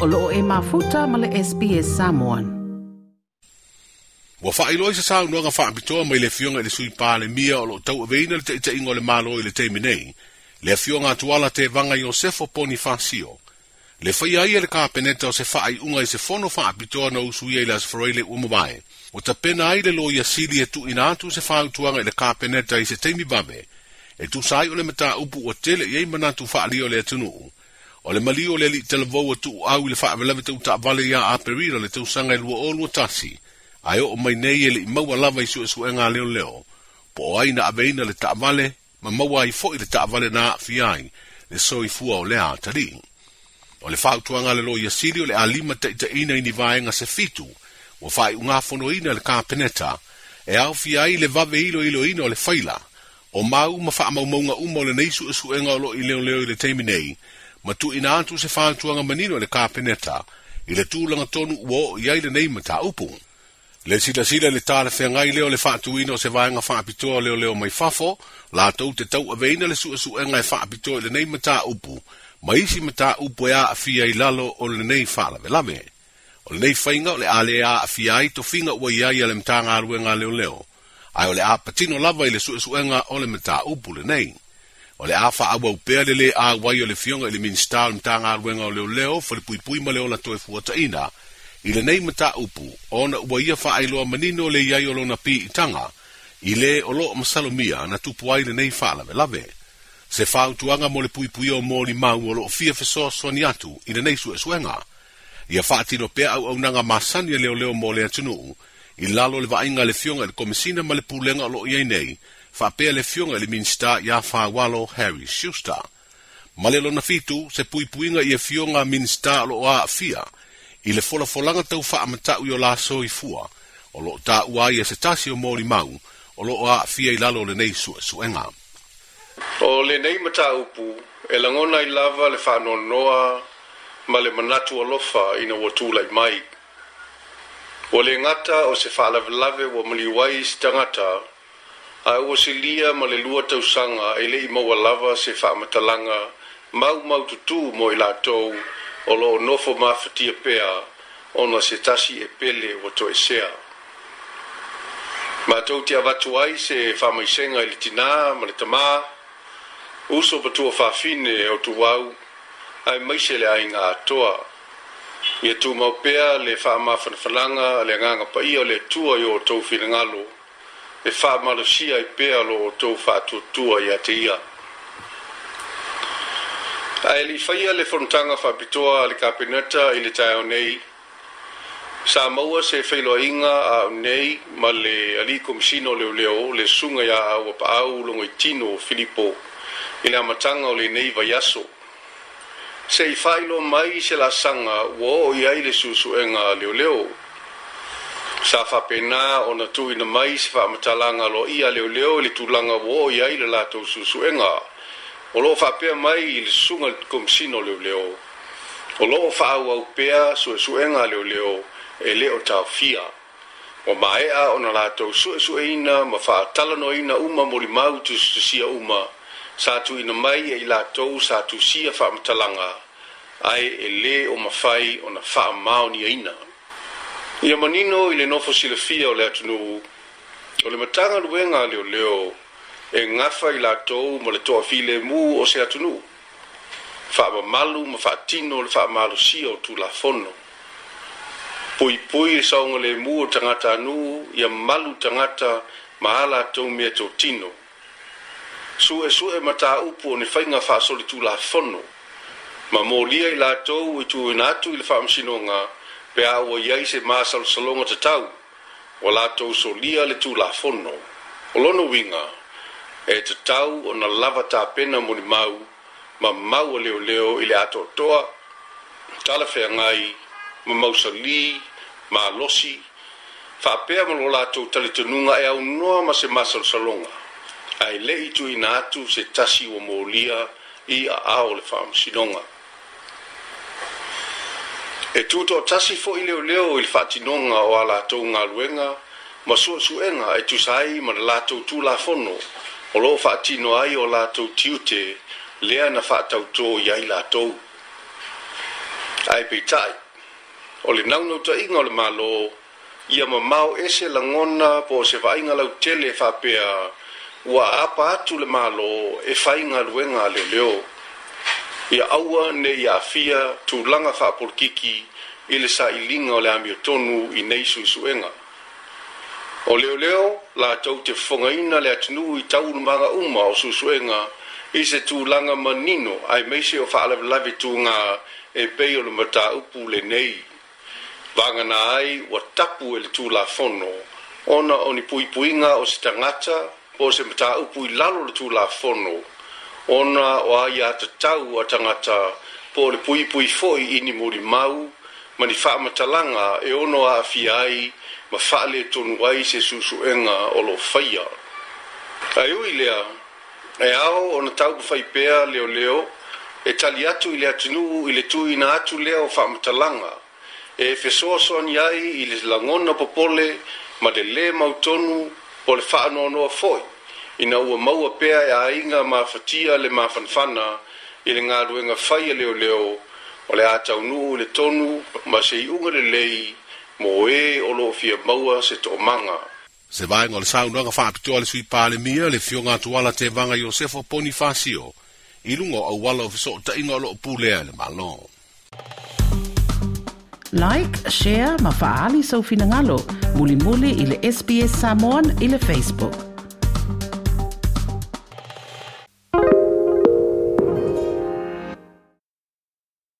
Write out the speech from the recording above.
o loo e mafuta ma le SPS Samoan. Ua wha iloa sa sāu nuanga wha abitoa mai le fionga i le sui pā le mia o lo tau aveina le teita ingo le malo i le teimi nei. Le fionga atuala te vanga Iosefo Bonifacio. Le whaia ia le kāpeneta o se wha ai unga i se fono wha abitoa na usuia i las whareile ua mawai. O ta pena ai le loia sili e tu inatu se whautuanga i le kāpeneta i se teimi bame. E tu sai o le mata upu o tele i ei manatu wha alio le atunuu. O le mali o le alii talavou atu u au i le faavelave tau ta avale ia a perira le tau sanga i lua o lua tasi. Ai o mai nei ele i maua lava i su esu enga leo leo. Po o aina aveina le ta avale, ma maua i fo i le ta avale na a fiai, le so i fua o lea atari. O le fau tuanga le lo i asiri o le alima ta ita ina i ni vaenga se fitu, o fai unga fono ina le ka peneta, e au fiai le vave ilo ilo ina o le faila. O mau ma faa maumaunga umo le neisu esu enga o lo i leo leo i le teiminei, ma tuuina atu se fatuaga manino i le kapeneta i le tulaga tonu ua o i ai lenei ma taupu le silasila le talafeagai lea o le faatuina o se vaega faapitoa leoleo mai fafo latou te tauaveina le suʻesuʻega e faapitoa i lenei mataupu ma isi mataupu e aafia i lalo o lenei faalavelave o lenei faiga o le e a lē aafia ai tofiga ua i ai a le matagaluega leoleo ae o le a patino lava i le suʻesuʻega o le mataupu lenei o le afa au au pea le le a wai o le fionga i le minista o le mtanga arwenga o leo leo fo le puipui ma leo la toe fuata ina i le nei mta upu o na ua ia fa ai loa manino le iai o lona pi i tanga i le o loo masalomia na tupu ai le nei faa lave lave se fau tuanga mo le puipui o mo li mau o loo fia fesoa soani atu i le nei su e suenga ia fa atino pea au au nanga masani le leo leo mo le atunuu i lalo le vaaiga le fioga i le komisina ma le pulega o loo iai nei faapea le fioga i le minista iā fāualo harry shuster ma le lona fitu se puipuiga ia e fioga minista o loo aafia i le folafolaga taufaamataʻu i o laso i fua o loo taʻua ai e se tasi o molimau o loo aafia i lalo lenei suʻesuʻega o lenei mataupu e lagona i lava le faanoanoa ma le manatu alofa ina ua tulai mai ua le gata o se faalavelave ua maliuai i se tagata ae ua silia ma le lua tausaga e leʻi maua lava se faamatalaga maumau tutū mo i latou o loo nofo mafatia pea ona se tasi e pele ua toʻesea matou te avatu ai se faamaisega i le tinā ma le tamā uso patua faafine o tuau ae maise le aiga atoa ia tumau pea le faamafalafalaga a le agaga paia o le atua i outou finagalo e faamalosia i pea lo outou faatuatua iā te ia ae alii faia le fonotaga faapitoa a le kapeneta i le taeao nei sa maua se failoaiga aau nei ma le alii komisina o leoleo le susuga iā aua paau logoitino o filipo i le amataga o lenei vaiaso se i whailo mai i se la sanga wo o i aile susuenga leo leo. Sa whapena o na tuina mai se whaamatalanga lo ia leo leo le tulanga wo o i aile latou susuenga. O lo whapea mai i le sunga sino leo leo. O lo whaau au pea susuenga leo leo e leo tau fia. O maea o na latou suesueina ma whaatalanoina uma morimau tustusia uma. Uma. sa tuuina mai e i latou sa tusia fa'amatalaga ae e lē o mafai ona fa'amaoniaina e ia manino i le nofosilafia o le atunuu o le matagaluega a leoleo e gafa i latou ma le toʻafilemū o se atunuu fa'amamalu ma fa'atino le fa'amalosia o tulafono puipui e sauga lemū o tagata a nuu ia malu tagata ma a latou mea e totino su e su e mata upu ni fainga fa soli tu la fono ma molia i la to u tu na tu il fam sinonga pe a o ye se ma sal solongo te tau o la to solia le tu la fono o lo no winga e te tau o na lava ta pena mo ni mau ma mau leo leo i le ato toa tala fe ngai ma mau soli ma losi fa pe mo lo la to tele tununga e au noa ma se ma sal solongo ai le itu ina atu se tasi o molia i a ao le wha sinonga. E tūto o tasi fo i leo leo i le wha o ala tau ngā luenga, ma sua suenga e tu sai ma le lātou tū la fono, o loo wha ai o lātou tiute lea na wha tau tō i ai lātou. Ai pei tai, o le naunau ta inga o le mālo, ia ma mau ese la ngona po se wha inga lau tele wha pea, wa apa atu le malo e faiga aluega a leoleo ia aua nei afia tulaga faapolokiki i le saʻiliga o le amiotonu i nei suenga. o la latou te fofogaina le atunuu i tau taulumaga uma o suʻisuʻega i se tu ma manino ai maise o faalavelave tugā e pei o le mataupu lenei vaganā ai ua tapu e la fono, ona o ni puipuiga o se o se mata upu lalo le tu la fono ona o ai a te tau a tangata po le pui pui foi ini muri mau ma ni wha matalanga e ono a fiai ma wha le tonu ai se susu enga o lo whaia. A iui lea, e ao o na tau kufai pea leo leo e tali atu ile le atinu i le tui na atu lea o wha matalanga e fesoa soani ai i le langona popole ma le le mautonu tonu o le whaanoanoa foi ina ua maua pea e ainga mawhatia le mawhanwhana i le ngā ruenga whai a e leo leo o le atau nu le tonu ma se i unga le lei mo e o lo fia maua se to manga. Se vai ngol sa unwa ka whaapitoa le sui pāle mia le fio ngā tuwala te vanga yosefo Ponifasio ilungo lungo au wala o fiso ta inga o lo le malongo. Like, share ma so sau Muli muli ile le SBS Samoan i Facebook.